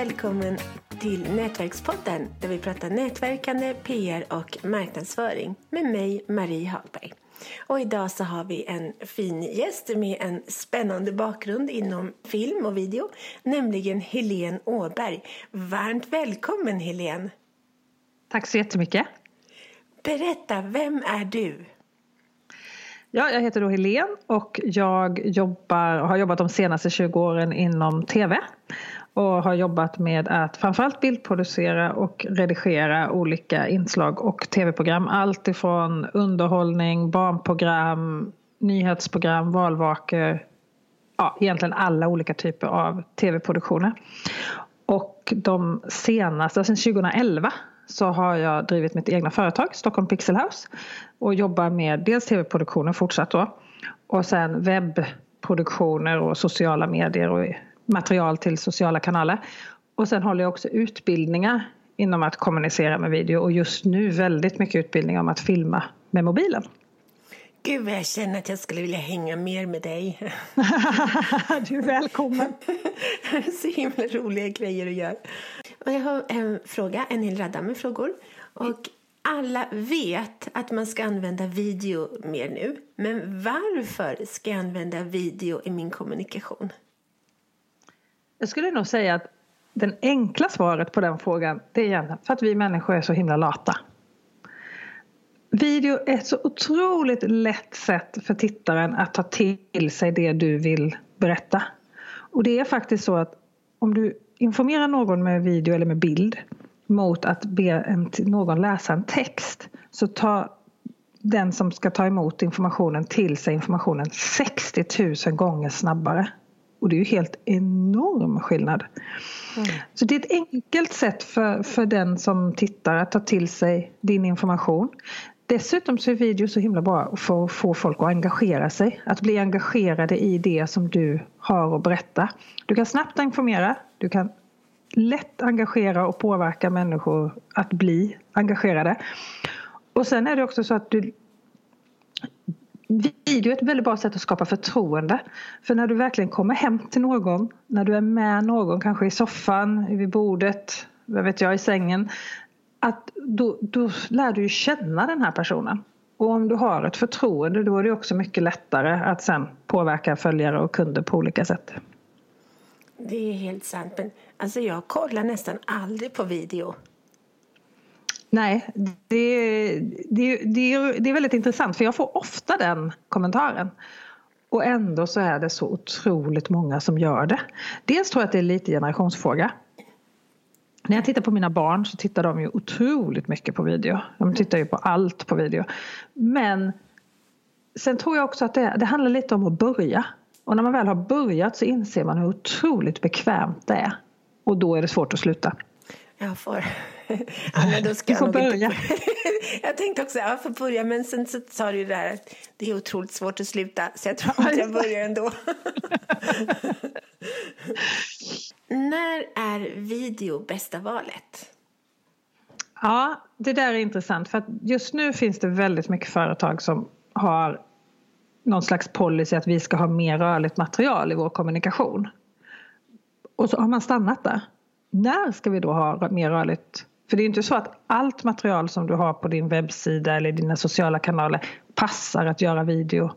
välkommen till Nätverkspodden där vi pratar nätverkande, PR och marknadsföring med mig, Marie Hagberg. Och idag så har vi en fin gäst med en spännande bakgrund inom film och video, nämligen Helene Åberg. Varmt välkommen Helene! Tack så jättemycket! Berätta, vem är du? Ja, jag heter då Helene och jag jobbar, har jobbat de senaste 20 åren inom TV och har jobbat med att framförallt bildproducera och redigera olika inslag och tv-program. Allt ifrån underhållning, barnprogram, nyhetsprogram, valvakor, ja, egentligen alla olika typer av tv-produktioner. Och de senaste, alltså sedan 2011 så har jag drivit mitt egna företag, Stockholm Pixel House. Och jobbar med dels tv-produktioner fortsatt då. Och sen webbproduktioner och sociala medier och material till sociala kanaler. Och sen håller jag också utbildningar inom att kommunicera med video och just nu väldigt mycket utbildning om att filma med mobilen. Gud vad jag känner att jag skulle vilja hänga mer med dig. du är välkommen. Så himla roliga grejer att göra. Och jag har en fråga, en hel radda med frågor. Och alla vet att man ska använda video mer nu. Men varför ska jag använda video i min kommunikation? Jag skulle nog säga att den enkla svaret på den frågan det är egentligen för att vi människor är så himla lata. Video är ett så otroligt lätt sätt för tittaren att ta till sig det du vill berätta. Och det är faktiskt så att om du informerar någon med video eller med bild mot att be en, någon läsa en text så tar den som ska ta emot informationen till sig informationen 60 000 gånger snabbare. Och det är ju helt enorm skillnad. Mm. Så det är ett enkelt sätt för, för den som tittar att ta till sig din information. Dessutom så är video så himla bra för att få folk att engagera sig. Att bli engagerade i det som du har att berätta. Du kan snabbt informera, du kan lätt engagera och påverka människor att bli engagerade. Och sen är det också så att du Video är ett väldigt bra sätt att skapa förtroende. För när du verkligen kommer hem till någon, när du är med någon, kanske i soffan, vid bordet, vad vet jag, i sängen att då, då lär du ju känna den här personen. Och om du har ett förtroende då är det också mycket lättare att sen påverka följare och kunder på olika sätt. Det är helt sant. Men alltså jag kollar nästan aldrig på video. Nej, det, det, det, det är väldigt intressant för jag får ofta den kommentaren. Och ändå så är det så otroligt många som gör det. Dels tror jag att det är lite generationsfråga. När jag tittar på mina barn så tittar de ju otroligt mycket på video. De tittar ju på allt på video. Men sen tror jag också att det, det handlar lite om att börja. Och när man väl har börjat så inser man hur otroligt bekvämt det är. Och då är det svårt att sluta. Jag får... Ja, men då ska du får jag börja. jag tänkte också jag får börja men sen så sa du det där att det är otroligt svårt att sluta så jag tror att jag börjar ändå. När är video bästa valet? Ja, det där är intressant för att just nu finns det väldigt mycket företag som har någon slags policy att vi ska ha mer rörligt material i vår kommunikation. Och så har man stannat där. När ska vi då ha mer rörligt? För det är inte så att allt material som du har på din webbsida eller dina sociala kanaler passar att göra video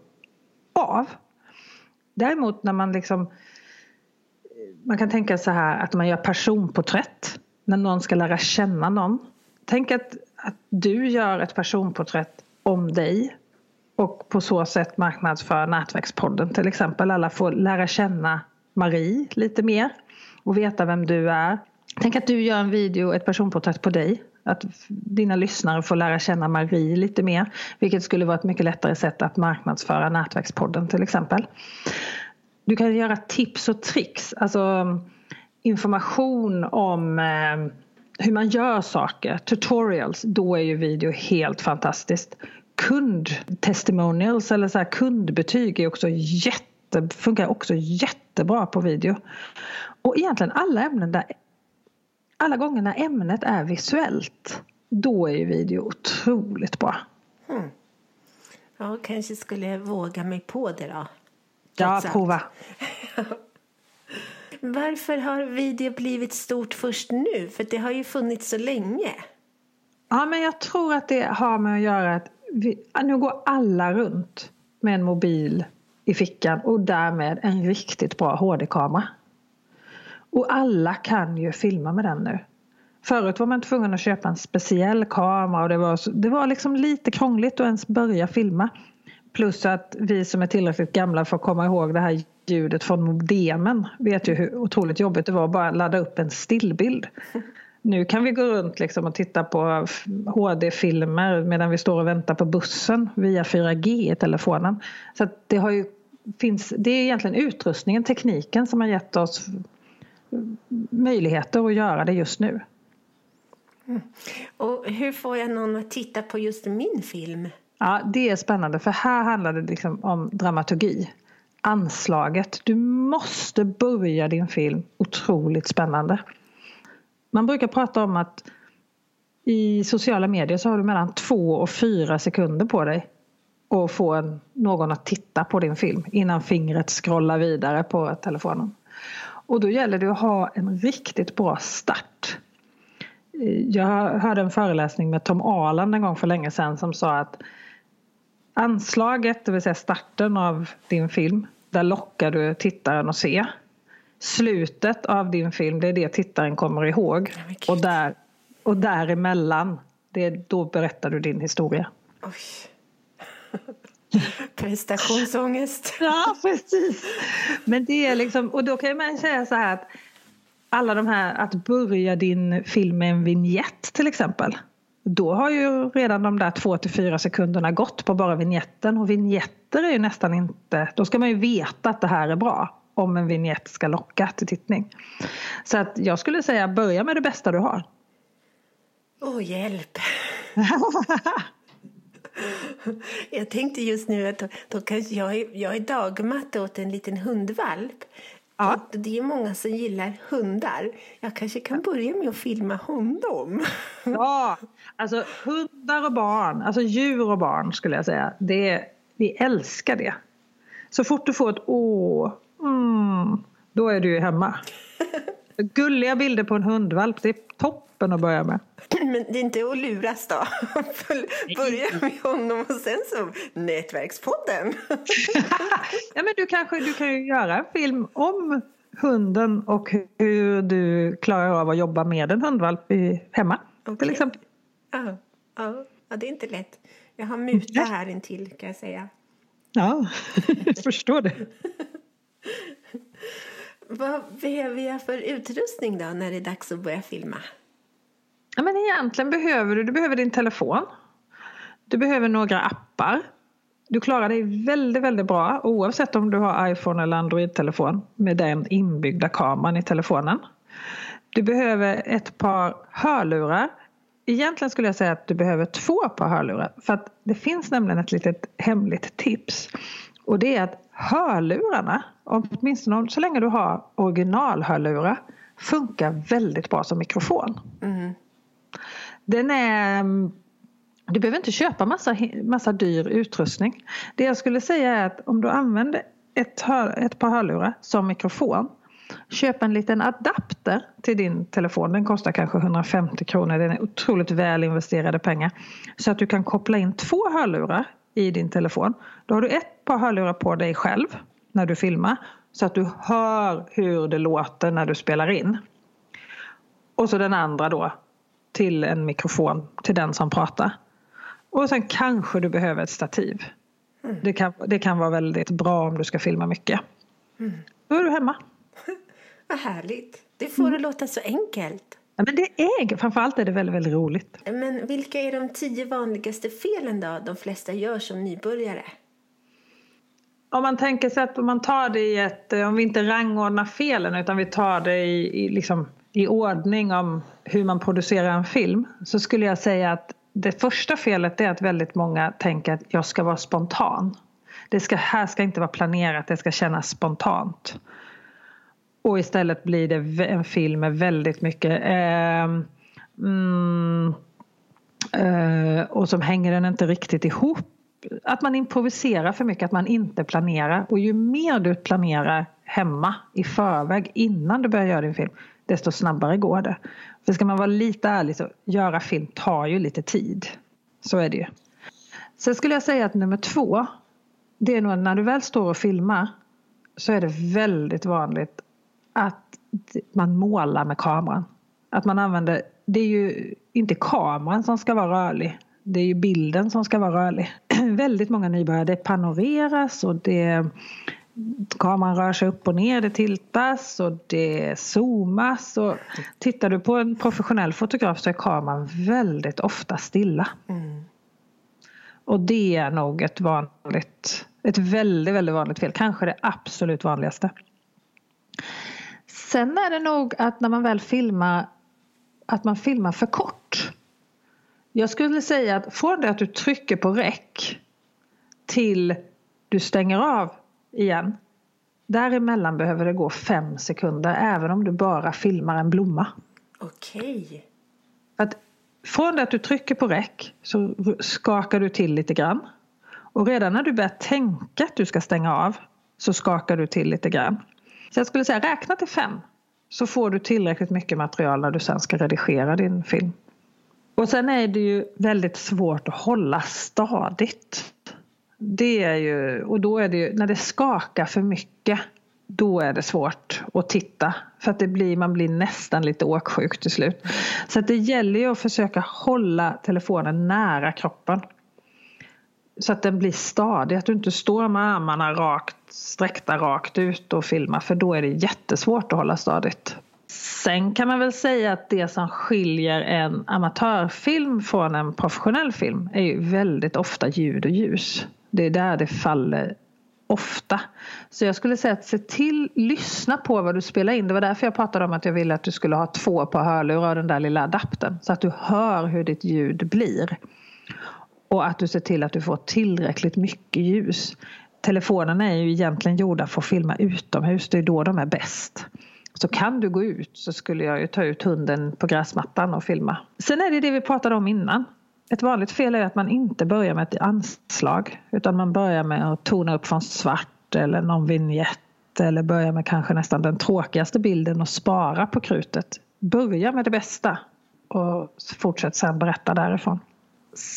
av. Däremot när man liksom man kan tänka så här att man gör personporträtt när någon ska lära känna någon. Tänk att, att du gör ett personporträtt om dig och på så sätt marknadsför Nätverkspodden till exempel. Alla får lära känna Marie lite mer och veta vem du är. Tänk att du gör en video, ett personporträtt på dig. Att dina lyssnare får lära känna Marie lite mer. Vilket skulle vara ett mycket lättare sätt att marknadsföra Nätverkspodden till exempel. Du kan göra tips och tricks, alltså information om eh, hur man gör saker, tutorials, då är ju video helt fantastiskt. Kundtestimonials eller så kundbetyg är också jätte, funkar också jättebra på video. Och egentligen alla ämnen där alla gånger när ämnet är visuellt då är ju video otroligt bra. Hmm. Ja, kanske skulle jag våga mig på det då. Ja, prova. Varför har video blivit stort först nu? För det har ju funnits så länge. Ja, men jag tror att det har med att göra att vi, nu går alla runt med en mobil i fickan och därmed en riktigt bra HD-kamera. Och alla kan ju filma med den nu. Förut var man tvungen att köpa en speciell kamera och det var, det var liksom lite krångligt att ens börja filma. Plus att vi som är tillräckligt gamla för att komma ihåg det här ljudet från modemen vet ju hur otroligt jobbigt det var att bara ladda upp en stillbild. Nu kan vi gå runt liksom och titta på HD-filmer medan vi står och väntar på bussen via 4G i telefonen. Så det, har ju, finns, det är egentligen utrustningen, tekniken som har gett oss möjligheter att göra det just nu. Mm. Och hur får jag någon att titta på just min film? Ja, det är spännande för här handlar det liksom om dramaturgi. Anslaget. Du måste börja din film otroligt spännande. Man brukar prata om att i sociala medier så har du mellan två och fyra sekunder på dig att få en, någon att titta på din film innan fingret scrollar vidare på telefonen. Och då gäller det att ha en riktigt bra start. Eh, jag hörde en föreläsning med Tom Arland en gång för länge sedan som sa att anslaget, det vill säga starten av din film, där lockar du tittaren att se. Slutet av din film, det är det tittaren kommer ihåg. Och, där, och däremellan, det är, då berättar du din historia. Oj. Prestationsångest. ja, precis. Men det är liksom, och då kan man säga så här att alla de här, att börja din film med en vignett till exempel. Då har ju redan de där två till fyra sekunderna gått på bara vignetten och vignetter är ju nästan inte, då ska man ju veta att det här är bra om en vignett ska locka till tittning. Så att jag skulle säga börja med det bästa du har. Åh, oh, hjälp! jag tänkte just nu att då, kanske jag, är, jag är dagmatte åt en liten hundvalp. Ja. Det är många som gillar hundar. Jag kanske kan börja med att filma honom. Ja, alltså hundar och barn, alltså djur och barn skulle jag säga. Det, vi älskar det. Så fort du får ett åh, mm, då är du hemma. Gulliga bilder på en hundvalp, det är toppen att börja med. Men det är inte att luras då? Börja med honom och sen så Nätverkspodden. ja, men du, kanske, du kan ju göra en film om hunden och hur du klarar av att jobba med en hundvalp hemma. Okay. Till exempel. Ja, ja, ja, det är inte lätt. Jag har muta här intill kan jag säga. Ja, jag förstår det. Vad behöver jag för utrustning då när det är dags att börja filma? Ja, men egentligen behöver du, du behöver din telefon. Du behöver några appar. Du klarar dig väldigt, väldigt bra oavsett om du har iPhone eller Android-telefon med den inbyggda kameran i telefonen. Du behöver ett par hörlurar. Egentligen skulle jag säga att du behöver två par hörlurar för att det finns nämligen ett litet hemligt tips. Och det är att hörlurarna, åtminstone så länge du har originalhörlurar, funkar väldigt bra som mikrofon. Mm. Den är du behöver inte köpa massa, massa dyr utrustning. Det jag skulle säga är att om du använder ett, hör, ett par hörlurar som mikrofon Köp en liten adapter till din telefon. Den kostar kanske 150 kronor. Den är otroligt väl investerade pengar. Så att du kan koppla in två hörlurar i din telefon. Då har du ett par hörlurar på dig själv när du filmar så att du hör hur det låter när du spelar in. Och så den andra då till en mikrofon till den som pratar. Och sen kanske du behöver ett stativ. Mm. Det, kan, det kan vara väldigt bra om du ska filma mycket. Mm. Då är du hemma. Vad härligt. Det får mm. det låta så enkelt. Ja, men det är, framförallt är det väldigt, väldigt roligt. Men vilka är de tio vanligaste felen då de flesta gör som nybörjare? Om man tänker sig att om man tar det i ett, eh, om vi inte rangordnar felen utan vi tar det i, i, liksom, i ordning om hur man producerar en film så skulle jag säga att det första felet är att väldigt många tänker att jag ska vara spontan. Det ska, här ska inte vara planerat, det ska kännas spontant. Och istället blir det en film med väldigt mycket eh, mm, eh, och som hänger den inte riktigt ihop. Att man improviserar för mycket, att man inte planerar. Och ju mer du planerar hemma i förväg innan du börjar göra din film desto snabbare går det. För ska man vara lite ärlig så göra film tar ju lite tid. Så är det ju. Sen skulle jag säga att nummer två det är nog när du väl står och filmar så är det väldigt vanligt att man målar med kameran. Att man använder, det är ju inte kameran som ska vara rörlig. Det är ju bilden som ska vara rörlig. väldigt många nybörjare, det panoreras och det kameran rör sig upp och ner, det tiltas och det zoomas. Och tittar du på en professionell fotograf så är kameran väldigt ofta stilla. Mm. Och det är nog ett vanligt, ett väldigt, väldigt vanligt fel. Kanske det absolut vanligaste. Sen är det nog att när man väl filmar, att man filmar för kort. Jag skulle säga att från det att du trycker på räck till du stänger av igen. Däremellan behöver det gå fem sekunder även om du bara filmar en blomma. Okej. Att från det att du trycker på räck så skakar du till lite grann. Och redan när du börjar tänka att du ska stänga av så skakar du till lite grann. Så jag skulle säga räkna till fem så får du tillräckligt mycket material när du sen ska redigera din film. Och sen är det ju väldigt svårt att hålla stadigt. Det är ju, och då är det ju, när det skakar för mycket då är det svårt att titta. För att det blir, man blir nästan lite åksjuk till slut. Så att det gäller ju att försöka hålla telefonen nära kroppen. Så att den blir stadig, att du inte står med armarna rakt, sträckta rakt ut och filmar för då är det jättesvårt att hålla stadigt. Sen kan man väl säga att det som skiljer en amatörfilm från en professionell film är ju väldigt ofta ljud och ljus. Det är där det faller ofta. Så jag skulle säga att se till, lyssna på vad du spelar in. Det var därför jag pratade om att jag ville att du skulle ha två på hörlurar och den där lilla adaptern. Så att du hör hur ditt ljud blir. Och att du ser till att du får tillräckligt mycket ljus. Telefonerna är ju egentligen gjorda för att filma utomhus. Det är då de är bäst. Så kan du gå ut så skulle jag ju ta ut hunden på gräsmattan och filma. Sen är det det vi pratade om innan. Ett vanligt fel är att man inte börjar med ett anslag utan man börjar med att tona upp från svart eller någon vignett eller börja med kanske nästan den tråkigaste bilden och spara på krutet. Börja med det bästa och fortsätt sen berätta därifrån.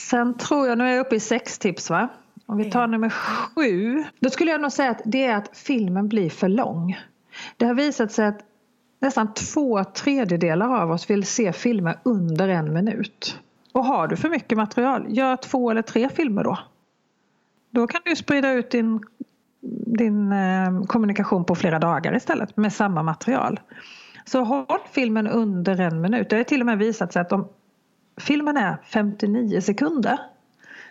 Sen tror jag, nu är jag uppe i sex tips va? Om vi tar nummer sju. Då skulle jag nog säga att det är att filmen blir för lång. Det har visat sig att nästan två tredjedelar av oss vill se filmer under en minut. Och har du för mycket material, gör två eller tre filmer då. Då kan du sprida ut din, din eh, kommunikation på flera dagar istället med samma material. Så håll filmen under en minut. Det har till och med visat sig att om filmen är 59 sekunder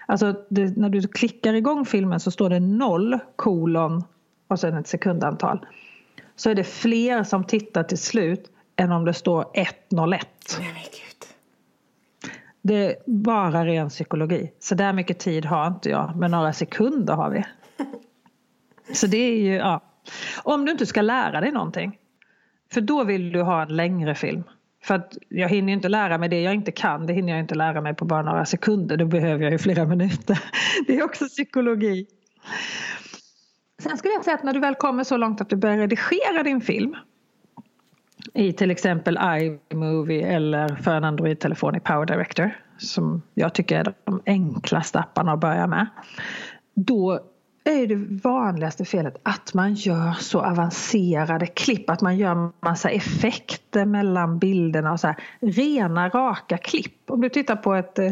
Alltså det, när du klickar igång filmen så står det 0 kolon och sen ett sekundantal. Så är det fler som tittar till slut än om det står 101. Nej, det är bara ren psykologi. Så där mycket tid har inte jag, men några sekunder har vi. Så det är ju, ja. Om du inte ska lära dig någonting. För då vill du ha en längre film. För att jag hinner inte lära mig det jag inte kan. Det hinner jag inte lära mig på bara några sekunder. Då behöver jag ju flera minuter. Det är också psykologi. Sen skulle jag säga att när du väl kommer så långt att du börjar redigera din film i till exempel iMovie eller för en Android-telefon i Power Director som jag tycker är de enklaste apparna att börja med. Då är det vanligaste felet att man gör så avancerade klipp, att man gör massa effekter mellan bilderna och så här, rena raka klipp. Om du tittar på ett eh,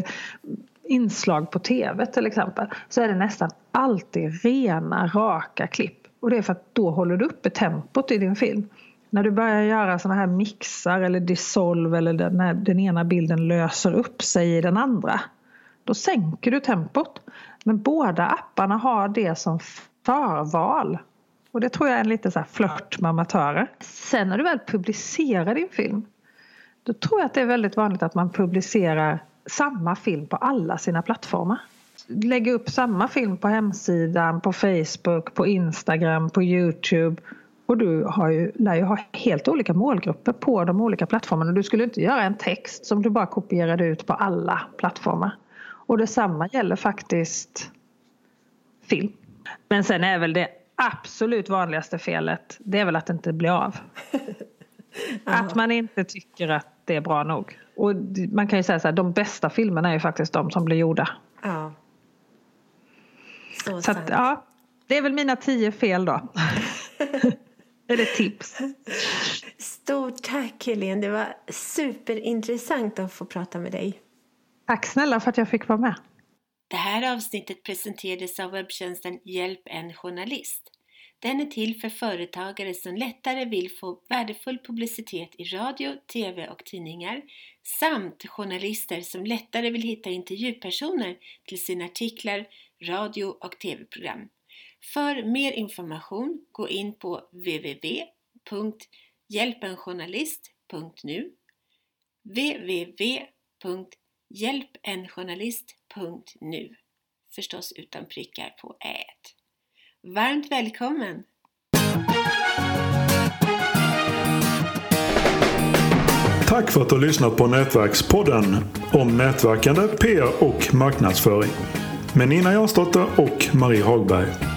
inslag på tv till exempel så är det nästan alltid rena raka klipp. Och det är för att då håller du uppe tempot i din film. När du börjar göra sådana här mixar eller dissolve eller när den ena bilden löser upp sig i den andra. Då sänker du tempot. Men båda apparna har det som förval. Och det tror jag är en liten så här flört med amatörer. Sen när du väl publicerar din film. Då tror jag att det är väldigt vanligt att man publicerar samma film på alla sina plattformar. Lägga upp samma film på hemsidan, på Facebook, på Instagram, på Youtube och du har ju, lär ju ha helt olika målgrupper på de olika plattformarna. Du skulle inte göra en text som du bara kopierade ut på alla plattformar. Och detsamma gäller faktiskt film. Men sen är väl det absolut vanligaste felet det är väl att det inte blir av. att man inte tycker att det är bra nog. Och man kan ju säga så här, de bästa filmerna är ju faktiskt de som blir gjorda. Ja. Så, så att, ja, det är väl mina tio fel då. Eller tips. Stort tack Helene, det var superintressant att få prata med dig. Tack snälla för att jag fick vara med. Det här avsnittet presenterades av webbtjänsten Hjälp en journalist. Den är till för företagare som lättare vill få värdefull publicitet i radio, TV och tidningar samt journalister som lättare vill hitta intervjupersoner till sina artiklar, radio och TV-program. För mer information gå in på www.hjälpenjournalist.nu www.hjälpenjournalist.nu Förstås utan prickar på ät. Varmt välkommen! Tack för att du har lyssnat på Nätverkspodden om nätverkande, PR och marknadsföring med Nina Jansdotter och Marie Hagberg.